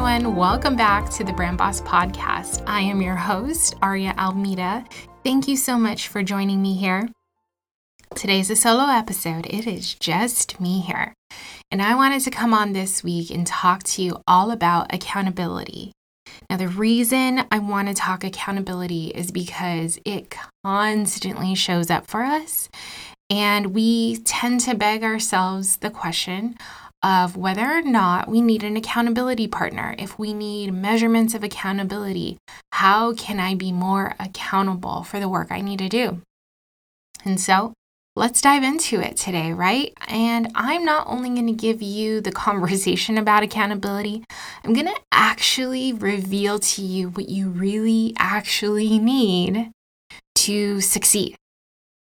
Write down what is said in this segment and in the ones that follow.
Everyone, welcome back to the Brand Boss podcast. I am your host, Aria Almeida. Thank you so much for joining me here. Today's a solo episode. It is just me here. And I wanted to come on this week and talk to you all about accountability. Now, the reason I want to talk accountability is because it constantly shows up for us. And we tend to beg ourselves the question of whether or not we need an accountability partner. If we need measurements of accountability, how can I be more accountable for the work I need to do? And so let's dive into it today, right? And I'm not only going to give you the conversation about accountability, I'm going to actually reveal to you what you really actually need to succeed.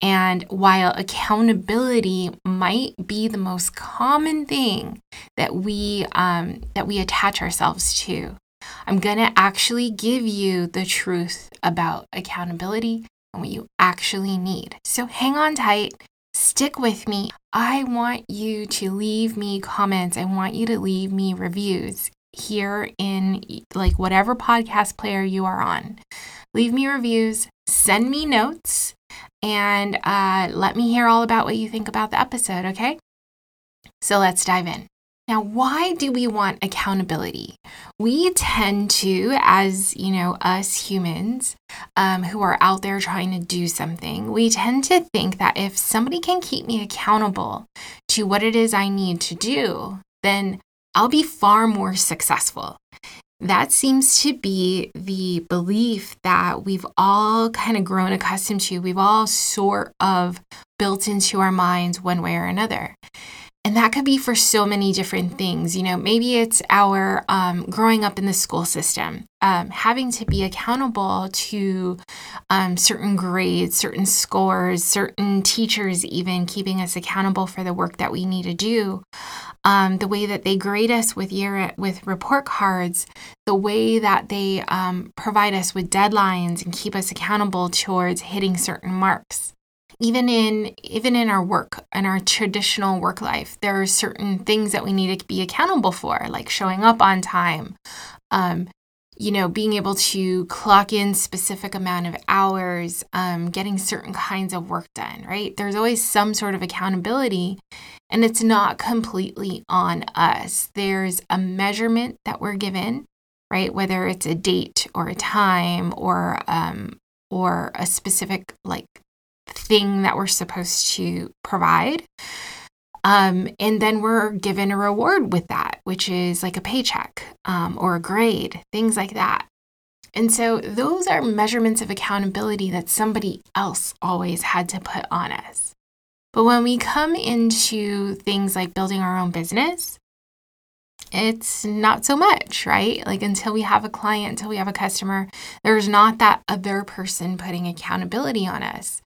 And while accountability might be the most common thing that we um, that we attach ourselves to, I'm gonna actually give you the truth about accountability and what you actually need. So hang on tight, stick with me. I want you to leave me comments. I want you to leave me reviews here in like whatever podcast player you are on. Leave me reviews, send me notes, and uh, let me hear all about what you think about the episode, okay? So let's dive in. Now, why do we want accountability? We tend to, as you know, us humans um, who are out there trying to do something, we tend to think that if somebody can keep me accountable to what it is I need to do, then I'll be far more successful. That seems to be the belief that we've all kind of grown accustomed to. We've all sort of built into our minds one way or another. And that could be for so many different things. You know, maybe it's our um, growing up in the school system, um, having to be accountable to um, certain grades, certain scores, certain teachers, even keeping us accountable for the work that we need to do. Um, the way that they grade us with year with report cards, the way that they um, provide us with deadlines and keep us accountable towards hitting certain marks. Even in even in our work and our traditional work life there are certain things that we need to be accountable for like showing up on time um, you know being able to clock in specific amount of hours um, getting certain kinds of work done right? There's always some sort of accountability and it's not completely on us. There's a measurement that we're given right? Whether it's a date or a time or um, or a specific like thing that we're supposed to provide. Um, and then we're given a reward with that, which is like a paycheck um, or a grade, things like that. And so those are measurements of accountability that somebody else always had to put on us. But when we come into things like building our own business, it's not so much, right? Like until we have a client, until we have a customer, there's not that other person putting accountability on us.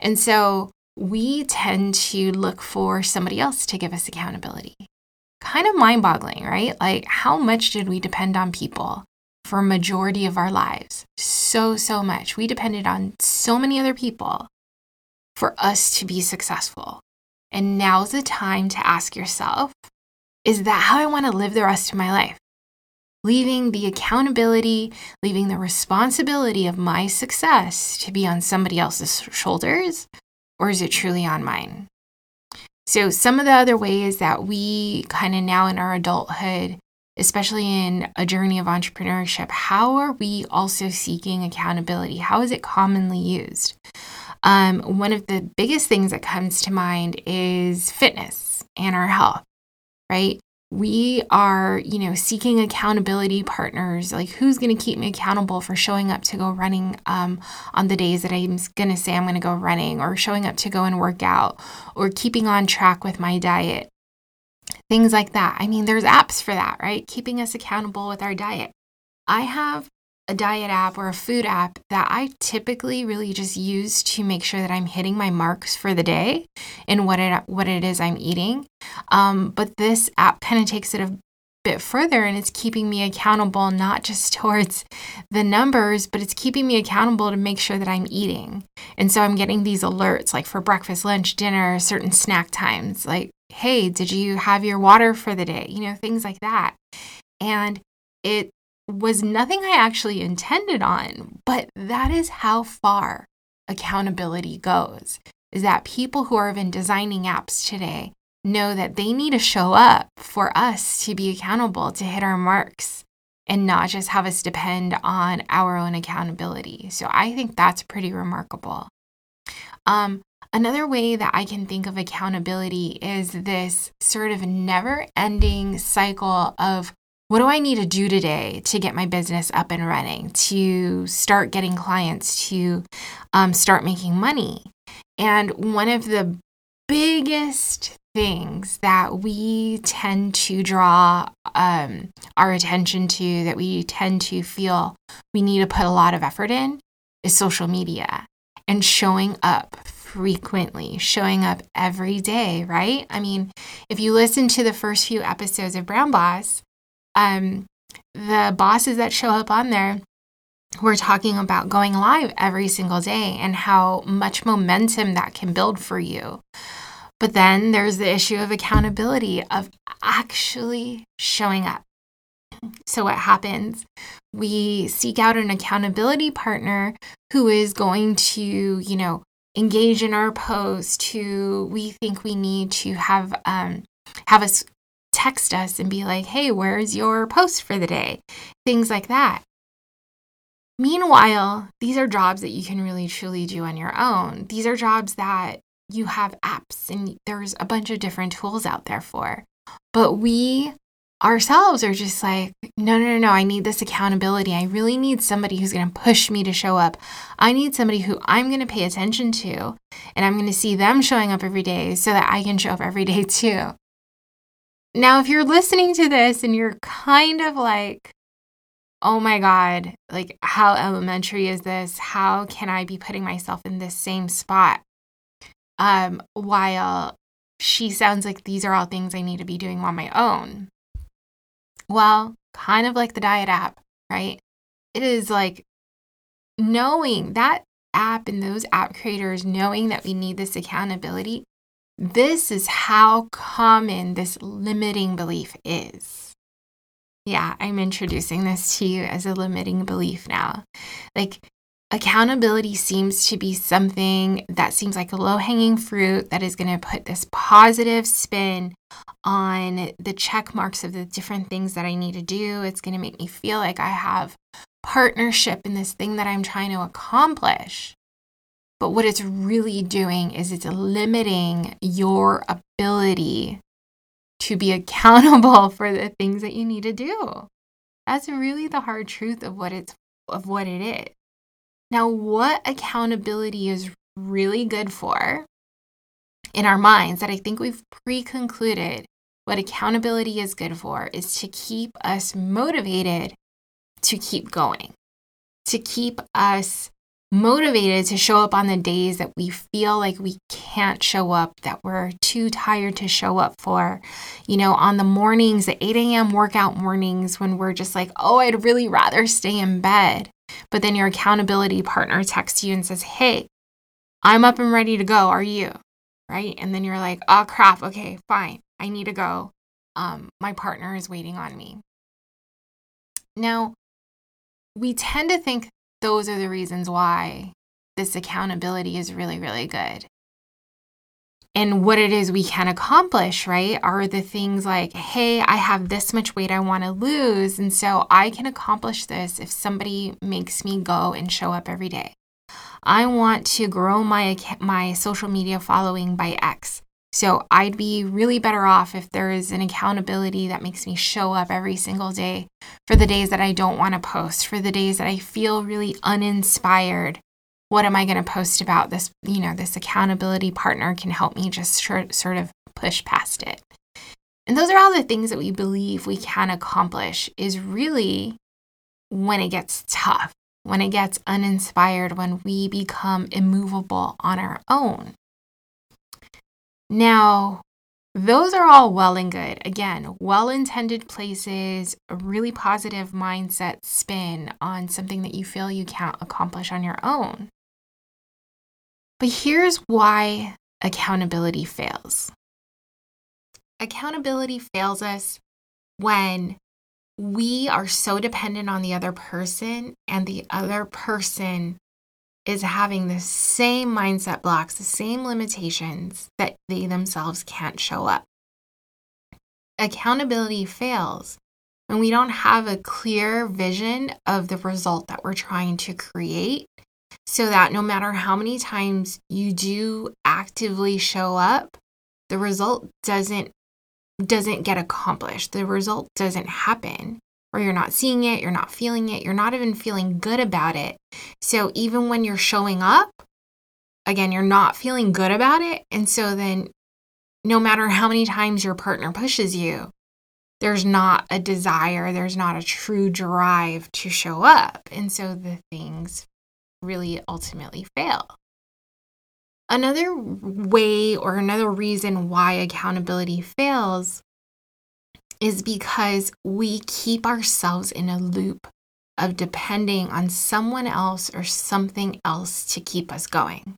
And so we tend to look for somebody else to give us accountability. Kind of mind boggling, right? Like, how much did we depend on people for majority of our lives? So, so much. We depended on so many other people for us to be successful. And now's the time to ask yourself is that how I want to live the rest of my life? Leaving the accountability, leaving the responsibility of my success to be on somebody else's shoulders, or is it truly on mine? So, some of the other ways that we kind of now in our adulthood, especially in a journey of entrepreneurship, how are we also seeking accountability? How is it commonly used? Um, one of the biggest things that comes to mind is fitness and our health, right? We are, you know, seeking accountability partners. Like, who's going to keep me accountable for showing up to go running um, on the days that I'm going to say I'm going to go running, or showing up to go and work out, or keeping on track with my diet? Things like that. I mean, there's apps for that, right? Keeping us accountable with our diet. I have a diet app or a food app that I typically really just use to make sure that I'm hitting my marks for the day and what it what it is I'm eating. Um, but this app kind of takes it a bit further and it's keeping me accountable not just towards the numbers, but it's keeping me accountable to make sure that I'm eating. And so I'm getting these alerts like for breakfast, lunch, dinner, certain snack times, like, hey, did you have your water for the day? You know, things like that. And it was nothing I actually intended on, but that is how far accountability goes. Is that people who are even designing apps today know that they need to show up for us to be accountable to hit our marks and not just have us depend on our own accountability. So I think that's pretty remarkable. Um, another way that I can think of accountability is this sort of never ending cycle of what do I need to do today to get my business up and running, to start getting clients, to um, start making money? And one of the biggest things that we tend to draw um, our attention to, that we tend to feel we need to put a lot of effort in, is social media and showing up frequently, showing up every day, right? I mean, if you listen to the first few episodes of Brand Boss, um, the bosses that show up on there we're talking about going live every single day and how much momentum that can build for you. But then there's the issue of accountability, of actually showing up. So, what happens? We seek out an accountability partner who is going to, you know, engage in our post, who we think we need to have um, have us text us and be like, hey, where's your post for the day? Things like that. Meanwhile, these are jobs that you can really truly do on your own. These are jobs that you have apps and there's a bunch of different tools out there for. But we ourselves are just like, no, no, no, no, I need this accountability. I really need somebody who's going to push me to show up. I need somebody who I'm going to pay attention to and I'm going to see them showing up every day so that I can show up every day too. Now, if you're listening to this and you're kind of like, oh my God, like how elementary is this? How can I be putting myself in this same spot? Um, while she sounds like these are all things I need to be doing on my own. Well, kind of like the diet app, right? It is like knowing that app and those app creators knowing that we need this accountability this is how common this limiting belief is. Yeah, I'm introducing this to you as a limiting belief now. Like, accountability seems to be something that seems like a low hanging fruit that is going to put this positive spin on the check marks of the different things that I need to do. It's going to make me feel like I have partnership in this thing that I'm trying to accomplish. But what it's really doing is it's limiting your ability to be accountable for the things that you need to do. That's really the hard truth of what it's of what it is. Now, what accountability is really good for in our minds that I think we've pre-concluded what accountability is good for is to keep us motivated to keep going, to keep us motivated to show up on the days that we feel like we can't show up, that we're too tired to show up for. You know, on the mornings, the 8 a.m. workout mornings, when we're just like, oh, I'd really rather stay in bed. But then your accountability partner texts you and says, hey, I'm up and ready to go. Are you? Right. And then you're like, oh, crap. Okay, fine. I need to go. Um, my partner is waiting on me. Now, we tend to think those are the reasons why this accountability is really, really good. And what it is we can accomplish, right, are the things like, hey, I have this much weight I want to lose. And so I can accomplish this if somebody makes me go and show up every day. I want to grow my my social media following by X. So I'd be really better off if there is an accountability that makes me show up every single day for the days that I don't want to post, for the days that I feel really uninspired. What am I going to post about? This, you know, this accountability partner can help me just sort of push past it. And those are all the things that we believe we can accomplish, is really when it gets tough, when it gets uninspired, when we become immovable on our own. Now, those are all well and good. Again, well intended places, a really positive mindset spin on something that you feel you can't accomplish on your own. But here's why accountability fails accountability fails us when we are so dependent on the other person and the other person is having the same mindset blocks, the same limitations that they themselves can't show up. Accountability fails when we don't have a clear vision of the result that we're trying to create so that no matter how many times you do actively show up, the result doesn't doesn't get accomplished. The result doesn't happen, or you're not seeing it, you're not feeling it, you're not even feeling good about it. So even when you're showing up, again, you're not feeling good about it. And so then, no matter how many times your partner pushes you, there's not a desire, there's not a true drive to show up. And so the things really ultimately fail. Another way or another reason why accountability fails is because we keep ourselves in a loop of depending on someone else or something else to keep us going.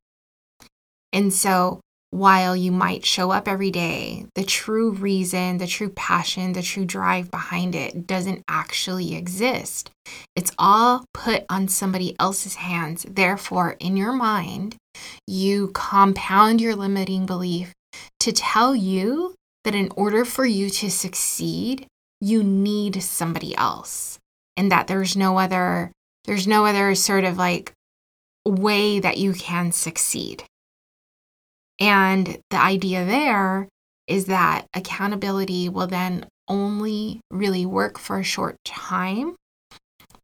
And so while you might show up every day, the true reason, the true passion, the true drive behind it doesn't actually exist. It's all put on somebody else's hands. Therefore, in your mind, you compound your limiting belief to tell you that in order for you to succeed, you need somebody else and that there's no other there's no other sort of like way that you can succeed. And the idea there is that accountability will then only really work for a short time,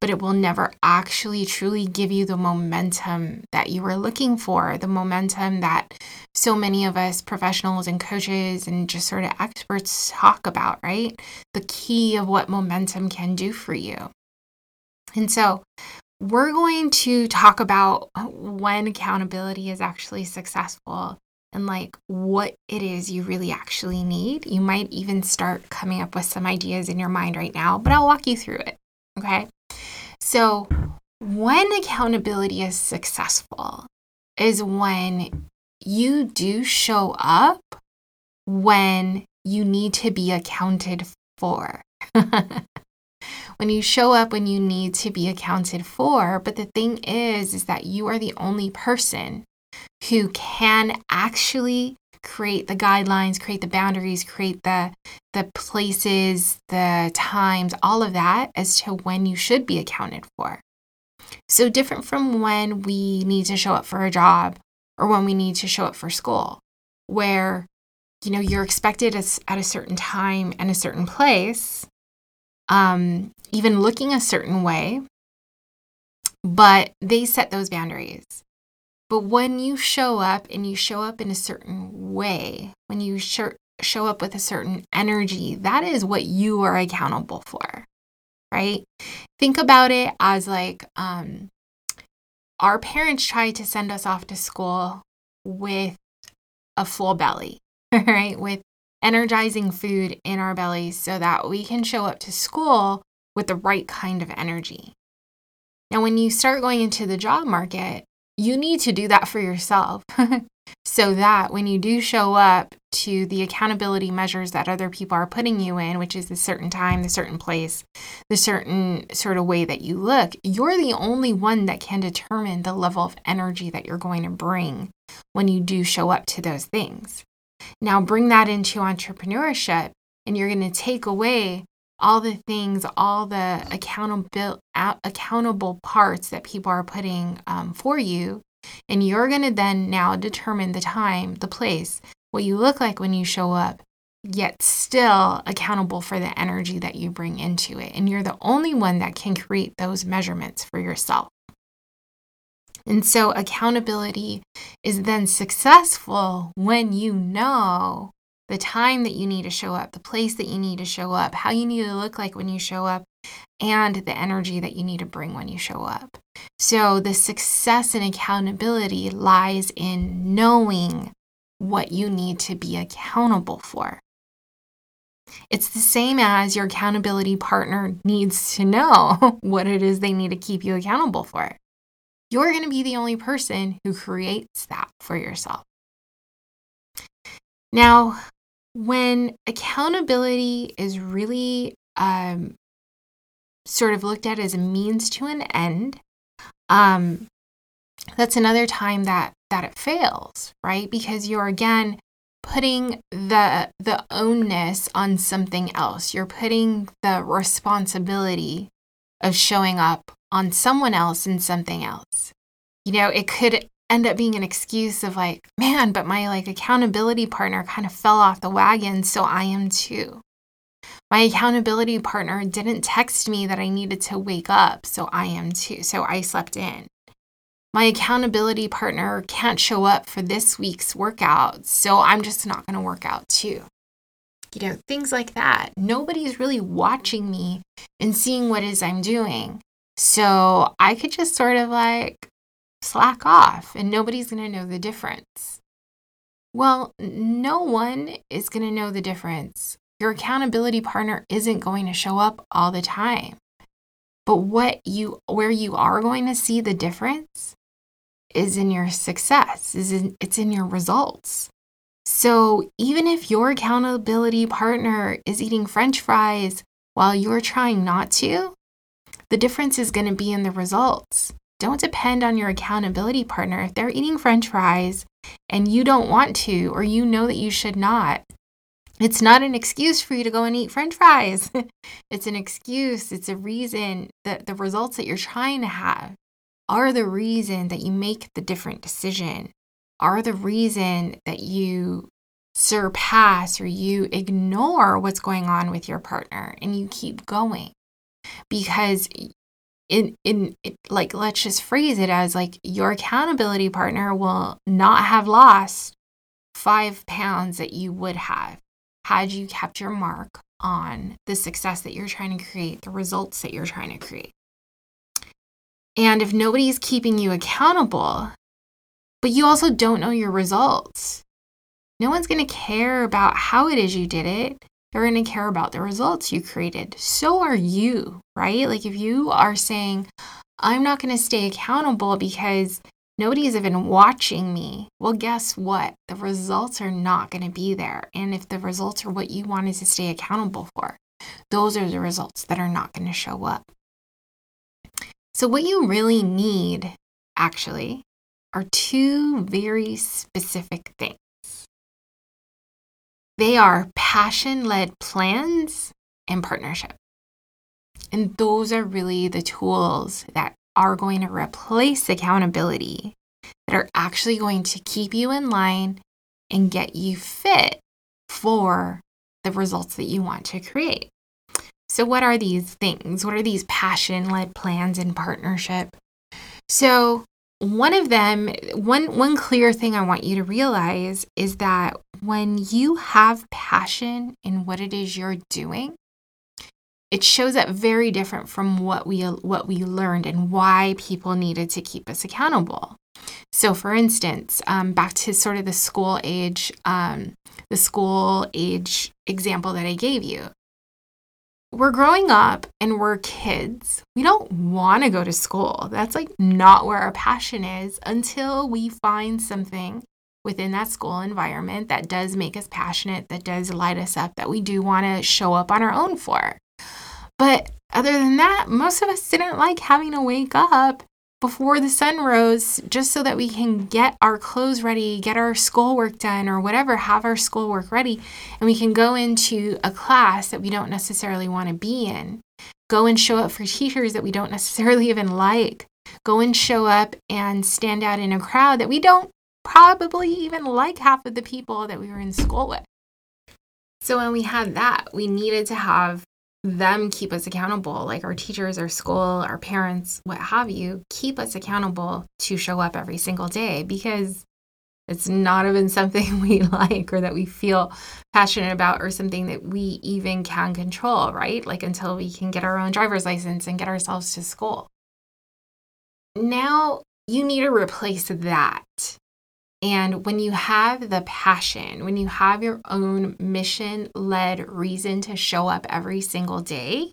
but it will never actually truly give you the momentum that you were looking for, the momentum that so many of us professionals and coaches and just sort of experts talk about, right? The key of what momentum can do for you. And so, we're going to talk about when accountability is actually successful and like what it is you really actually need. You might even start coming up with some ideas in your mind right now, but I'll walk you through it. Okay. So, when accountability is successful is when you do show up when you need to be accounted for. when you show up when you need to be accounted for, but the thing is is that you are the only person who can actually create the guidelines, create the boundaries, create the the places, the times, all of that as to when you should be accounted for. So different from when we need to show up for a job or when we need to show up for school, where you know you're expected at a certain time and a certain place, um, even looking a certain way, but they set those boundaries. But when you show up and you show up in a certain way, when you show, show up with a certain energy, that is what you are accountable for, right? Think about it as like um, our parents tried to send us off to school with a full belly, right? With energizing food in our bellies so that we can show up to school with the right kind of energy. Now, when you start going into the job market, you need to do that for yourself so that when you do show up to the accountability measures that other people are putting you in, which is the certain time, the certain place, the certain sort of way that you look, you're the only one that can determine the level of energy that you're going to bring when you do show up to those things. Now, bring that into entrepreneurship, and you're going to take away all the things, all the accountable accountable parts that people are putting um, for you And you're going to then now determine the time, the place, what you look like when you show up, yet still accountable for the energy that you bring into it. And you're the only one that can create those measurements for yourself. And so accountability is then successful when you know the time that you need to show up, the place that you need to show up, how you need to look like when you show up, and the energy that you need to bring when you show up. So the success and accountability lies in knowing what you need to be accountable for. It's the same as your accountability partner needs to know what it is they need to keep you accountable for. You're going to be the only person who creates that for yourself. Now, when accountability is really um, sort of looked at as a means to an end, um, that's another time that that it fails, right? Because you're again putting the the ownness on something else. You're putting the responsibility of showing up on someone else and something else. You know, it could end up being an excuse of like, man, but my like accountability partner kind of fell off the wagon, so I am too. My accountability partner didn't text me that I needed to wake up, so I am too. So I slept in. My accountability partner can't show up for this week's workout, so I'm just not going to work out too. You know, things like that. Nobody's really watching me and seeing what is I'm doing. So I could just sort of like slack off and nobody's going to know the difference. Well, no one is going to know the difference. Your accountability partner isn't going to show up all the time. But what you where you are going to see the difference is in your success, is in, it's in your results. So even if your accountability partner is eating french fries while you're trying not to, the difference is going to be in the results. Don't depend on your accountability partner. If they're eating french fries and you don't want to, or you know that you should not, it's not an excuse for you to go and eat french fries. it's an excuse, it's a reason that the results that you're trying to have are the reason that you make the different decision, are the reason that you surpass or you ignore what's going on with your partner and you keep going because in in like let's just phrase it as like your accountability partner will not have lost five pounds that you would have had you kept your mark on the success that you're trying to create the results that you're trying to create. And if nobody's keeping you accountable but you also don't know your results no one's going to care about how it is you did it they're going to care about the results you created. So are you, right? Like if you are saying, I'm not going to stay accountable because nobody's even watching me, well, guess what? The results are not going to be there. And if the results are what you wanted to stay accountable for, those are the results that are not going to show up. So, what you really need actually are two very specific things. They are passion led plans and partnership. And those are really the tools that are going to replace accountability, that are actually going to keep you in line and get you fit for the results that you want to create. So, what are these things? What are these passion led plans and partnership? So, one of them, one, one clear thing I want you to realize is that when you have passion in what it is you're doing, it shows up very different from what we what we learned and why people needed to keep us accountable. So, for instance, um, back to sort of the school age, um, the school age example that I gave you we're growing up and we're kids. We don't want to go to school. That's like not where our passion is until we find something within that school environment that does make us passionate, that does light us up, that we do want to show up on our own for. But other than that, most of us didn't like having to wake up before the sun rose just so that we can get our clothes ready, get our schoolwork done, or whatever, have our schoolwork ready, and we can go into a class that we don't necessarily want to be in, go and show up for teachers that we don't necessarily even like, go and show up and stand out in a crowd that we don't probably even like half of the people that we were in school with. So when we had that, we needed to have them keep us accountable, like our teachers, our school, our parents, what have you, keep us accountable to show up every single day because it's not even something we like or that we feel passionate about or something that we even can control, right? Like until we can get our own driver's license and get ourselves to school. Now you need to replace that. And when you have the passion, when you have your own mission led reason to show up every single day,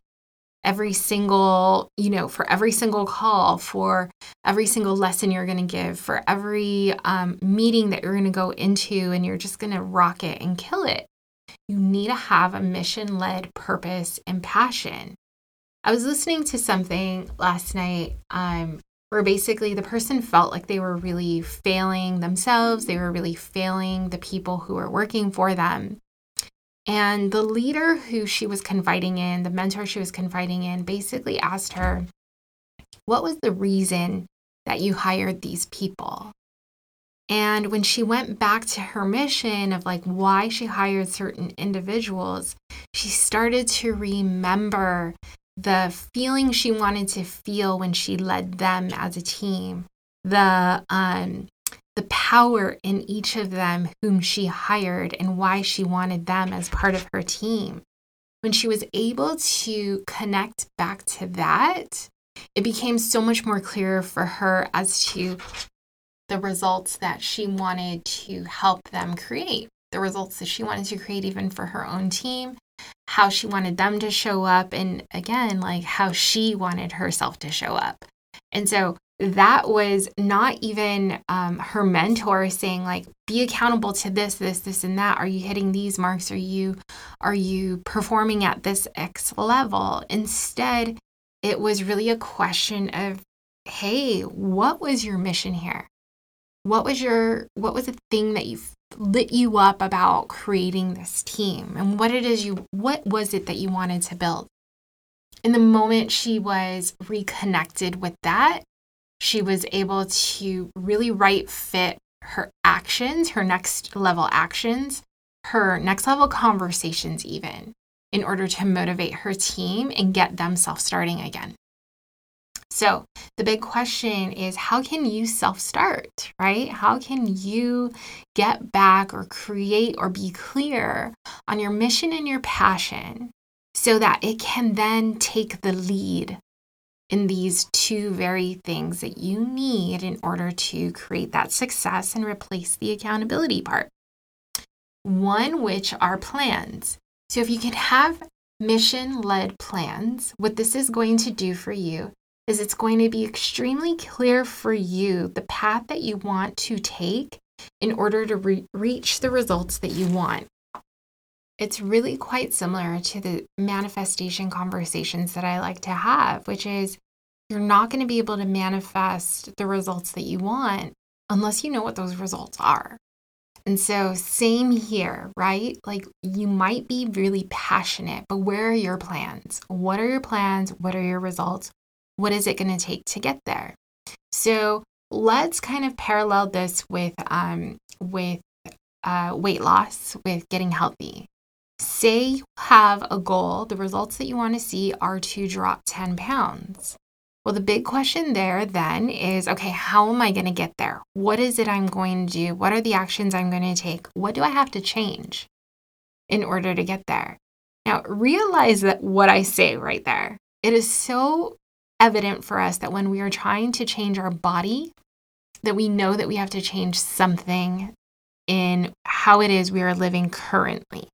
every single, you know, for every single call, for every single lesson you're going to give, for every um, meeting that you're going to go into, and you're just going to rock it and kill it. You need to have a mission led purpose and passion. I was listening to something last night um, where basically the person felt like they were really failing themselves, they were really failing the people who were working for them. And the leader who she was confiding in, the mentor she was confiding in, basically asked her, What was the reason that you hired these people? And when she went back to her mission of like why she hired certain individuals, she started to remember the feeling she wanted to feel when she led them as a team, the um, the power in each of them whom she hired and why she wanted them as part of her team. When she was able to connect back to that, it became so much more clear for her as to the results that she wanted to help them create, the results that she wanted to create even for her own team, how she wanted them to show up, and again, like how she wanted herself to show up. And so that was not even um, her mentor saying like be accountable to this this this and that. Are you hitting these marks? Are you are you performing at this x level? Instead it was really a question of hey what was your mission here? What was your what was the thing that you lit you up about creating this team and what it is you what was it that you wanted to build in the moment she was reconnected with that she was able to really right fit her actions, her next level actions, her next level conversations, even in order to motivate her team and get them self starting again. So, the big question is how can you self start, right? How can you get back or create or be clear on your mission and your passion so that it can then take the lead in these two very things that you need in order to create that success and replace the accountability part. One, which are plans. So, if you can have mission led plans, what this is going to do for you is it's going to be extremely clear for you the path that you want to take in order to re- reach the results that you want. It's really quite similar to the manifestation conversations that I like to have, which is you're not going to be able to manifest the results that you want unless you know what those results are. And so, same here, right? Like you might be really passionate, but where are your plans? What are your plans? What are your results? What is it going to take to get there? So, let's kind of parallel this with um, with uh, weight loss, with getting healthy. Say you have a goal, the results that you want to see are to drop 10 pounds. Well, the big question there then is okay, how am I going to get there? What is it I'm going to do? What are the actions I'm going to take? What do I have to change in order to get there? Now, realize that what I say right there, it is so evident for us that when we are trying to change our body, that we know that we have to change something in how it is we are living currently.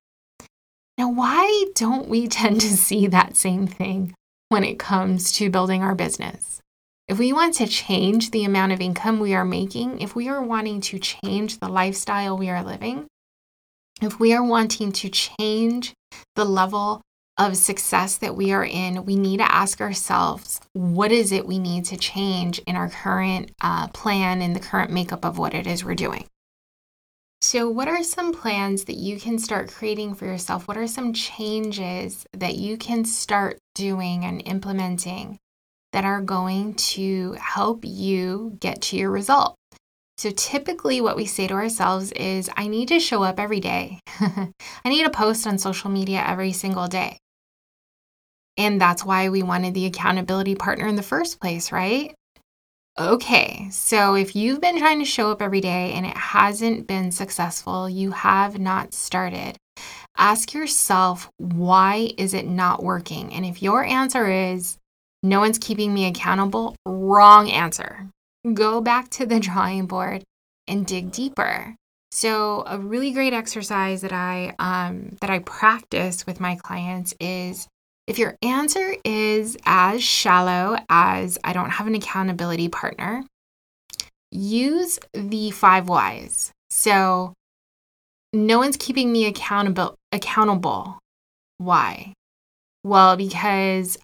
Now, why don't we tend to see that same thing when it comes to building our business? If we want to change the amount of income we are making, if we are wanting to change the lifestyle we are living, if we are wanting to change the level of success that we are in, we need to ask ourselves what is it we need to change in our current uh, plan and the current makeup of what it is we're doing. So, what are some plans that you can start creating for yourself? What are some changes that you can start doing and implementing that are going to help you get to your result. So typically, what we say to ourselves is, I need to show up every day. I need to post on social media every single day. And that's why we wanted the accountability partner in the first place, right? Okay, so if you've been trying to show up every day and it hasn't been successful, you have not started. Ask yourself, why is it not working? And if your answer is, no one's keeping me accountable, wrong answer. Go back to the drawing board and dig deeper. So, a really great exercise that I um, that I practice with my clients is if your answer is as shallow as I don't have an accountability partner, use the five whys. So, no one's keeping me accountable accountable. Why? Well, because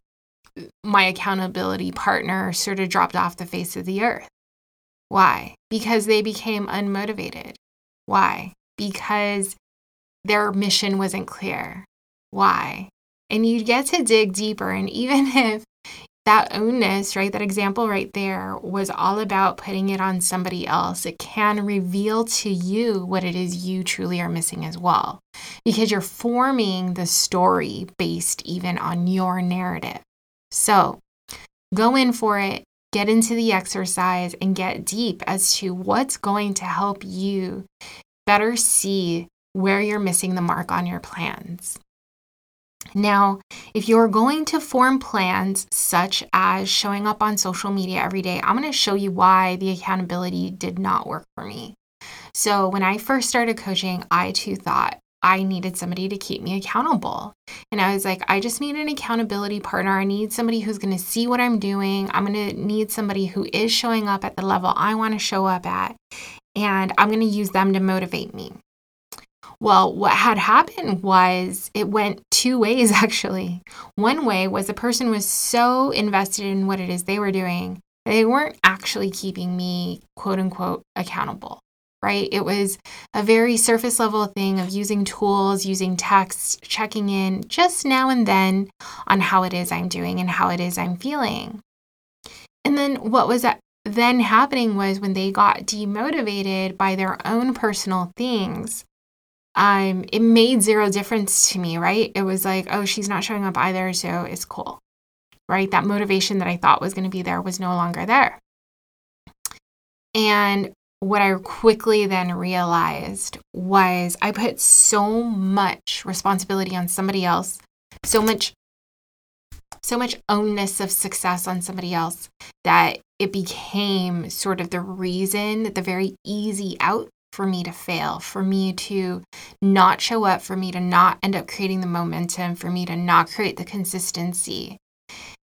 my accountability partner sort of dropped off the face of the earth. Why? Because they became unmotivated. Why? Because their mission wasn't clear. Why? And you get to dig deeper. And even if that ownness, right, that example right there was all about putting it on somebody else, it can reveal to you what it is you truly are missing as well. Because you're forming the story based even on your narrative. So go in for it, get into the exercise, and get deep as to what's going to help you better see where you're missing the mark on your plans. Now, if you're going to form plans such as showing up on social media every day, I'm going to show you why the accountability did not work for me. So, when I first started coaching, I too thought I needed somebody to keep me accountable. And I was like, I just need an accountability partner. I need somebody who's going to see what I'm doing. I'm going to need somebody who is showing up at the level I want to show up at. And I'm going to use them to motivate me. Well, what had happened was it went two ways actually. One way was the person was so invested in what it is they were doing, they weren't actually keeping me, quote unquote, accountable, right? It was a very surface level thing of using tools, using text, checking in just now and then on how it is I'm doing and how it is I'm feeling. And then what was? Then happening was when they got demotivated by their own personal things, um, it made zero difference to me, right? It was like, oh, she's not showing up either, so it's cool, right? That motivation that I thought was going to be there was no longer there. And what I quickly then realized was I put so much responsibility on somebody else, so much so much ownness of success on somebody else that it became sort of the reason, the very easy out for me to fail, for me to not show up, for me to not end up creating the momentum, for me to not create the consistency.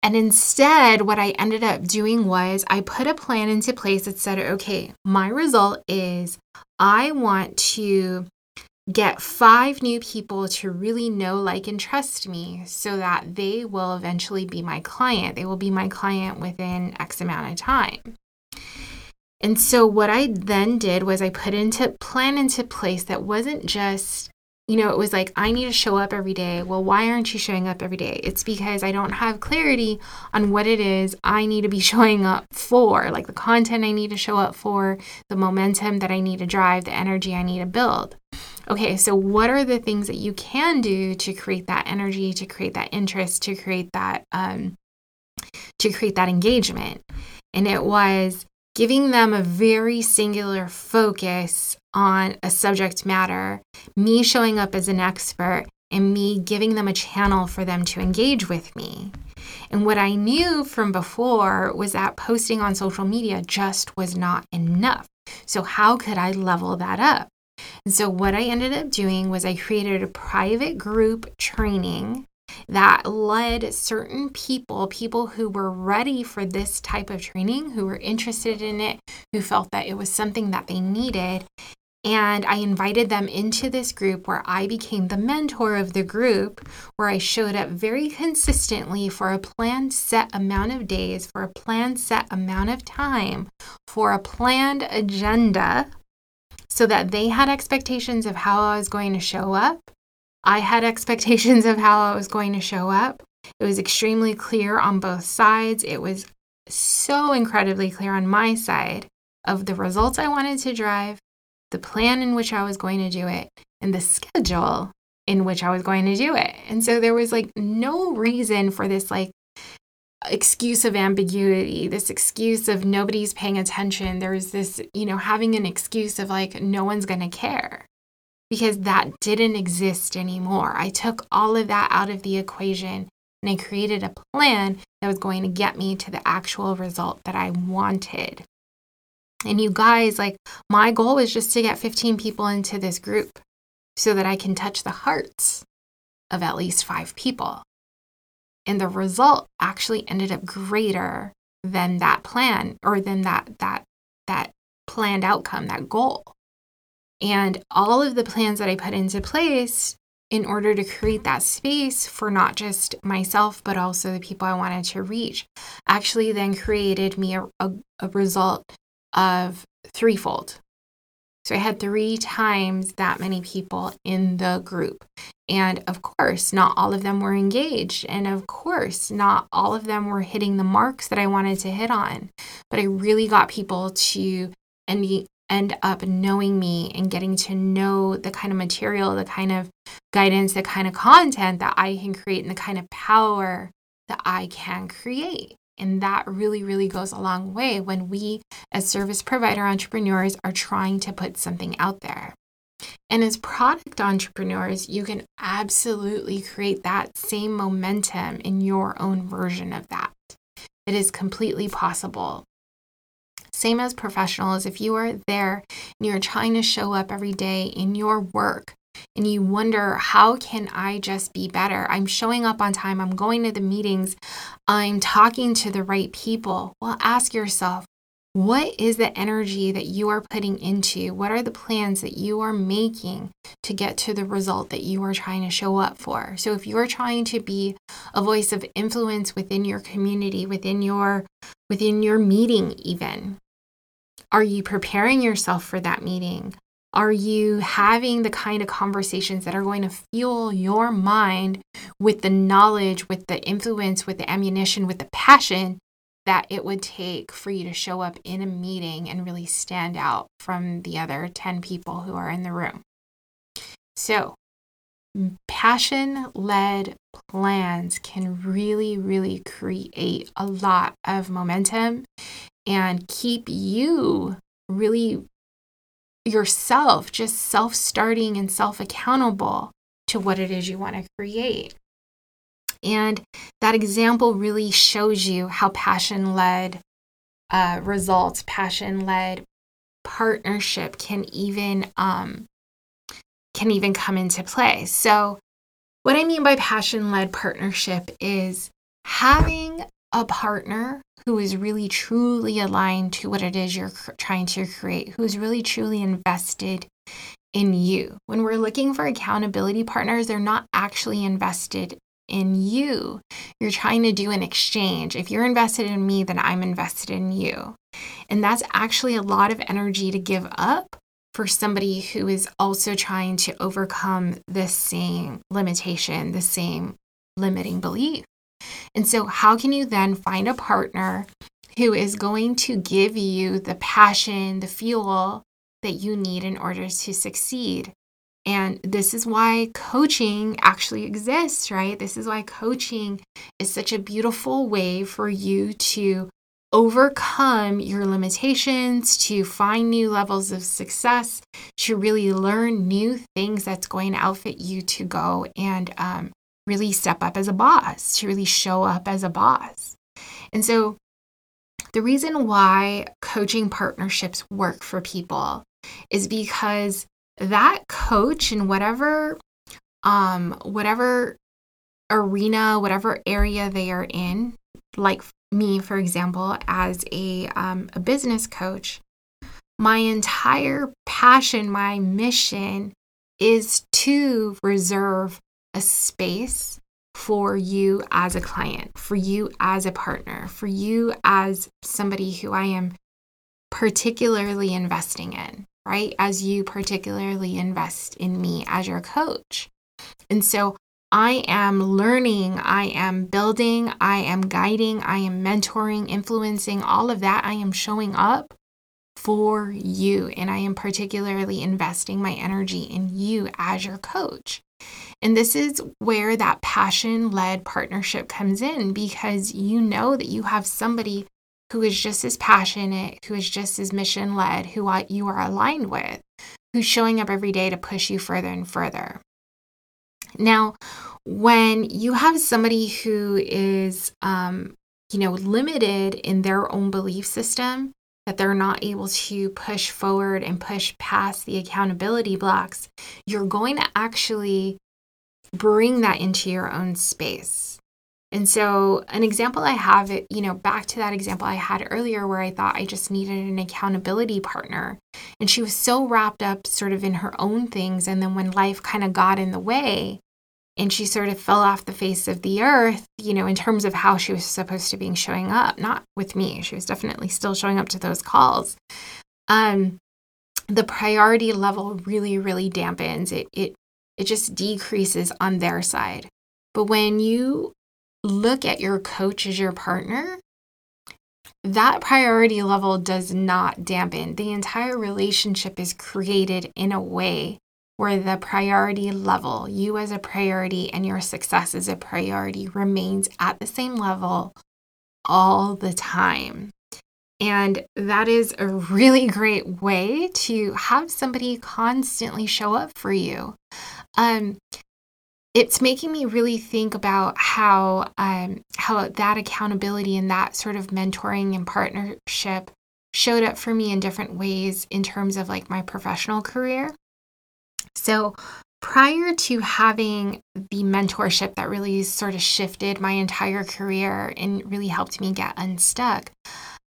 And instead, what I ended up doing was I put a plan into place that said, okay, my result is I want to get five new people to really know, like, and trust me so that they will eventually be my client. They will be my client within X amount of time. And so what I then did was I put into plan into place that wasn't just you know, it was like, I need to show up every day. Well, why aren't you showing up every day? It's because I don't have clarity on what it is I need to be showing up for, like the content I need to show up for, the momentum that I need to drive, the energy I need to build. Okay, so what are the things that you can do to create that energy, to create that interest, to create that, um, to create that engagement? And it was giving them a very singular focus on a subject matter, me showing up as an expert, and me giving them a channel for them to engage with me. And what I knew from before was that posting on social media just was not enough. So, how could I level that up? And so, what I ended up doing was I created a private group training that led certain people, people who were ready for this type of training, who were interested in it, who felt that it was something that they needed. And I invited them into this group where I became the mentor of the group, where I showed up very consistently for a planned set amount of days, for a planned set amount of time, for a planned agenda, so that they had expectations of how I was going to show up I had expectations of how I was going to show up. It was extremely clear on both sides. It was so incredibly clear on my side of the results I wanted to drive, the plan in which I was going to do it, and the schedule in which I was going to do it. And so there was like no reason for this like excuse of ambiguity, this excuse of nobody's paying attention. There's this, you know, having an excuse of like no one's going to care because that didn't exist anymore. I took all of that out of the equation and I created a plan that was going to get me to the actual result that I wanted. And you guys, like, my goal was just to get 15 people into this group so that I can touch the hearts of at least five people. And the result actually ended up greater than that plan or than that that that planned outcome, that goal. And all of the plans that I put into place in order to create that space for not just myself, but also the people I wanted to reach, actually then created me a, a, a result of threefold. So I had three times that many people in the group. And of course, not all of them were engaged. And of course, not all of them were hitting the marks that I wanted to hit on. But I really got people to end, end up knowing me and getting to know the kind of material, the kind of guidance, the kind of content that I can create, and the kind of power that I can create. And that really, really goes a long way when we, as service provider entrepreneurs, are trying to put something out there. And as product entrepreneurs, you can absolutely create that same momentum in your own version of that. It is completely possible. Same as professionals, if you are there and you're trying to show up every day in your work and you wonder, how can I just be better? I'm showing up on time, I'm going to the meetings, I'm talking to the right people. Well, ask yourself, what is the energy that you are putting into? What are the plans that you are making to get to the result that you are trying to show up for? So, if you're trying to be a voice of influence within your community, within your within your meeting even, are you preparing yourself for that meeting? Are you having the kind of conversations that are going to fuel your mind with the knowledge, with the influence, with the ammunition, with the passion that it would take for you to show up in a meeting and really stand out from the other 10 people who are in the room? So, passion led plans can really, really create a lot of momentum and keep you really yourself just self starting and self accountable to what it is you want to create. And that example really shows you how passion led uh, results, passion led partnership can even um, can even come into play. So, what I mean by passion led partnership is having a partner who is really truly aligned to what it is you're trying to create, who's really truly invested in you. When we're looking for accountability partners, they're not actually invested in you. You're trying to do an exchange. If you're invested in me, then I'm invested in you. And that's actually a lot of energy to give up for somebody who is also trying to overcome the same limitation, the same limiting belief. And so, how can you then find a partner who is going to give you the passion, the fuel that you need in order to succeed? And this is why coaching actually exists, right? This is why coaching is such a beautiful way for you to overcome your limitations, to find new levels of success, to really learn new things that's going to outfit you to go and um, really step up as a boss, to really show up as a boss. And so, the reason why coaching partnerships work for people is because that coach in whatever um whatever arena whatever area they are in like me for example as a um, a business coach my entire passion my mission is to reserve a space for you as a client, for you as a partner, for you as somebody who I am particularly investing in, right? As you particularly invest in me as your coach. And so I am learning, I am building, I am guiding, I am mentoring, influencing, all of that. I am showing up for you. And I am particularly investing my energy in you as your coach. And this is where that passion led partnership comes in because you know that you have somebody who is just as passionate, who is just as mission led, who you are aligned with, who's showing up every day to push you further and further. Now, when you have somebody who is, um, you know, limited in their own belief system, that they're not able to push forward and push past the accountability blocks, you're going to actually bring that into your own space. And so, an example I have, you know, back to that example I had earlier where I thought I just needed an accountability partner. And she was so wrapped up sort of in her own things. And then when life kind of got in the way, and she sort of fell off the face of the earth, you know, in terms of how she was supposed to be showing up, not with me. She was definitely still showing up to those calls. Um, the priority level really, really dampens. It it it just decreases on their side. But when you look at your coach as your partner, that priority level does not dampen. The entire relationship is created in a way where the priority level, you as a priority and your success as a priority, remains at the same level all the time. And that is a really great way to have somebody constantly show up for you. Um, it's making me really think about how um, how that accountability and that sort of mentoring and partnership showed up for me in different ways in terms of like my professional career. So, prior to having the mentorship that really sort of shifted my entire career and really helped me get unstuck,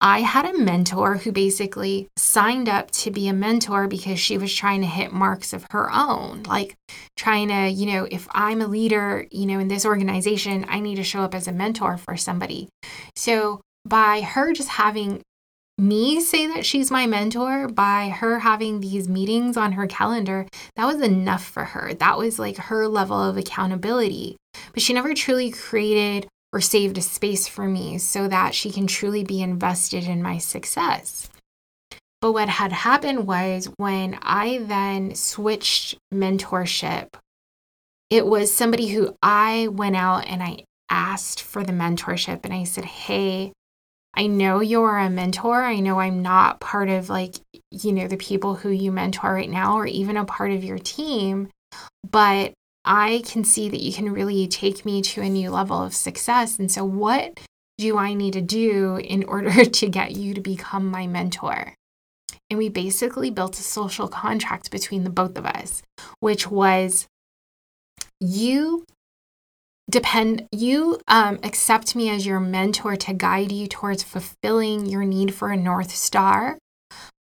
I had a mentor who basically signed up to be a mentor because she was trying to hit marks of her own, like trying to, you know, if I'm a leader, you know, in this organization, I need to show up as a mentor for somebody. So by her just having me say that she's my mentor by her having these meetings on her calendar, that was enough for her. That was like her level of accountability. But she never truly created or saved a space for me so that she can truly be invested in my success. But what had happened was when I then switched mentorship, it was somebody who I went out and I asked for the mentorship and I said, Hey, I know you're a mentor. I know I'm not part of like, you know, the people who you mentor right now or even a part of your team, but I can see that you can really take me to a new level of success. And so, what do I need to do in order to get you to become my mentor? And we basically built a social contract between the both of us, which was you depend you um, accept me as your mentor to guide you towards fulfilling your need for a north star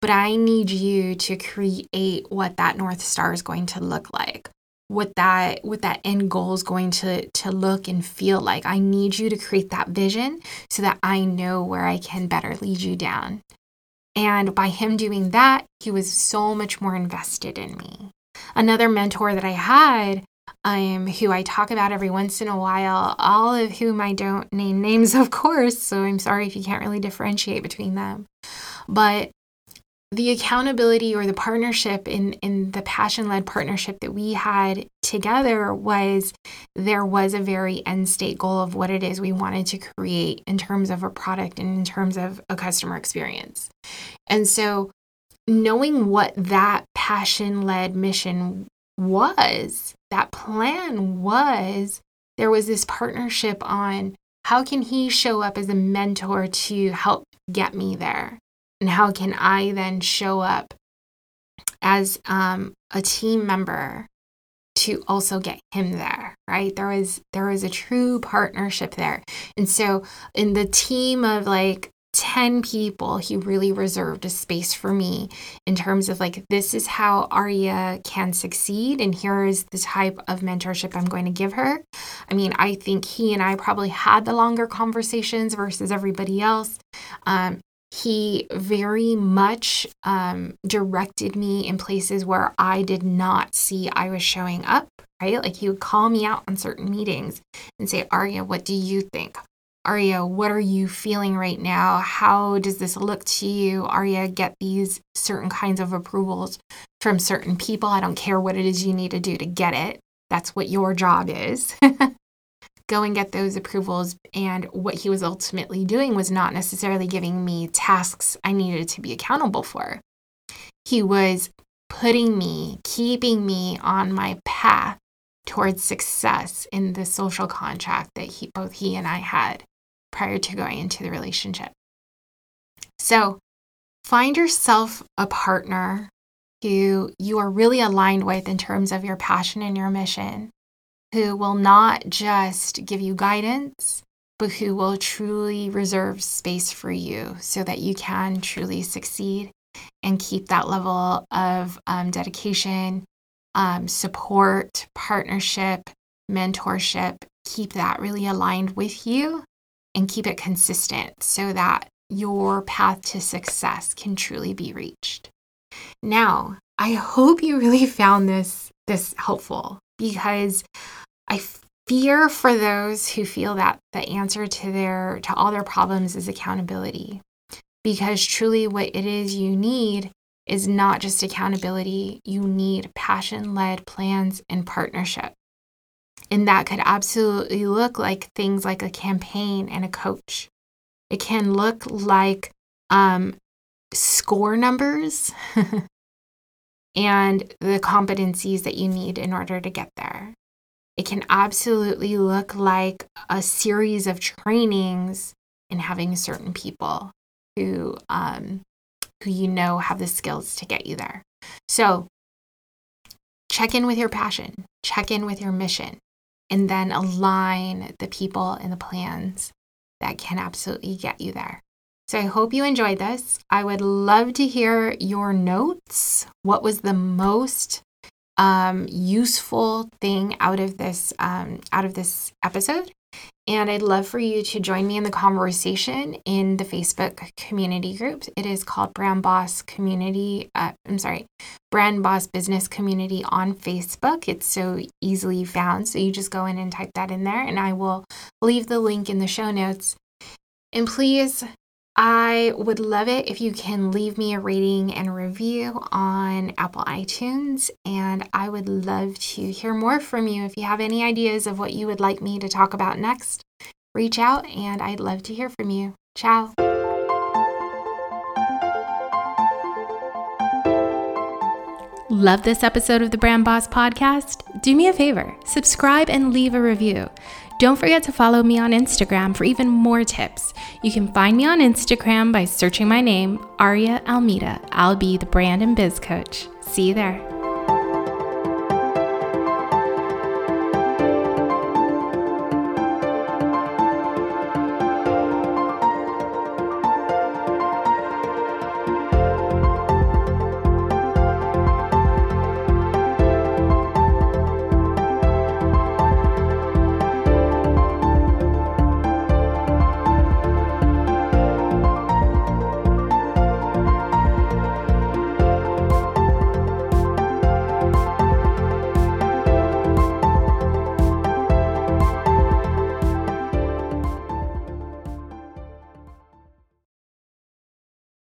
but i need you to create what that north star is going to look like what that what that end goal is going to to look and feel like. I need you to create that vision so that i know where i can better lead you down. And by him doing that he was so much more invested in me. Another mentor that i had um, who I talk about every once in a while, all of whom I don't name names, of course. So I'm sorry if you can't really differentiate between them. But the accountability or the partnership in, in the passion led partnership that we had together was there was a very end state goal of what it is we wanted to create in terms of a product and in terms of a customer experience. And so knowing what that passion led mission was that plan was there was this partnership on how can he show up as a mentor to help get me there? And how can i then show up as um, a team member to also get him there right? There was there was a true partnership there. And so in the team of like 10 people, he really reserved a space for me in terms of like, this is how Arya can succeed, and here is the type of mentorship I'm going to give her. I mean, I think he and I probably had the longer conversations versus everybody else. Um, he very much um, directed me in places where I did not see I was showing up. right? Like he would call me out on certain meetings and say, Arya, what do you think? Arya, what are you feeling right now? How does this look to you? Arya, get these certain kinds of approvals from certain people. I don't care what it is you need to do to get it. That's what your job is. Go and get those approvals. And what he was ultimately doing was not necessarily giving me tasks I needed to be accountable for. He was putting me, keeping me on my path towards success in the social contract that he, both he and I had prior to going into the relationship. So find yourself a partner who you are really aligned with in terms of your passion and your mission, who will not just give you guidance, but who will truly reserve space for you so that you can truly succeed and keep that level of um, dedication, um, support, partnership, mentorship, keep that really aligned with you and keep it consistent so that your path to success can truly be reached. Now, I hope you really found this this helpful because I fear for those who feel that the answer to their to all their problems is accountability. Because truly what it is you need is not just accountability, you need passion-led plans and partnership. And that could absolutely look like things like a campaign and a coach. It can look like um, score numbers and the competencies that you need in order to get there. It can absolutely look like a series of trainings and having certain people who um, who you know have the skills to get you there. So check in with your passion, check in with your mission, and then align the people and the plans that can absolutely get you there. So I hope you enjoyed this. I would love to hear your notes. What was the most um, useful thing out of this um, out of this episode? And I'd love for you to join me in the conversation in the Facebook community group. It is called Brand Boss Community. Uh, I'm sorry, Brand Boss Business Community on Facebook. It's so easily found. So you just go in and type that in there, and I will leave the link in the show notes. And please I would love it if you can leave me a rating and review on Apple iTunes. And I would love to hear more from you. If you have any ideas of what you would like me to talk about next, reach out and I'd love to hear from you. Ciao. Love this episode of the Brand Boss Podcast? Do me a favor subscribe and leave a review. Don't forget to follow me on Instagram for even more tips. You can find me on Instagram by searching my name, Aria Almeida. I'll be the brand and biz coach. See you there.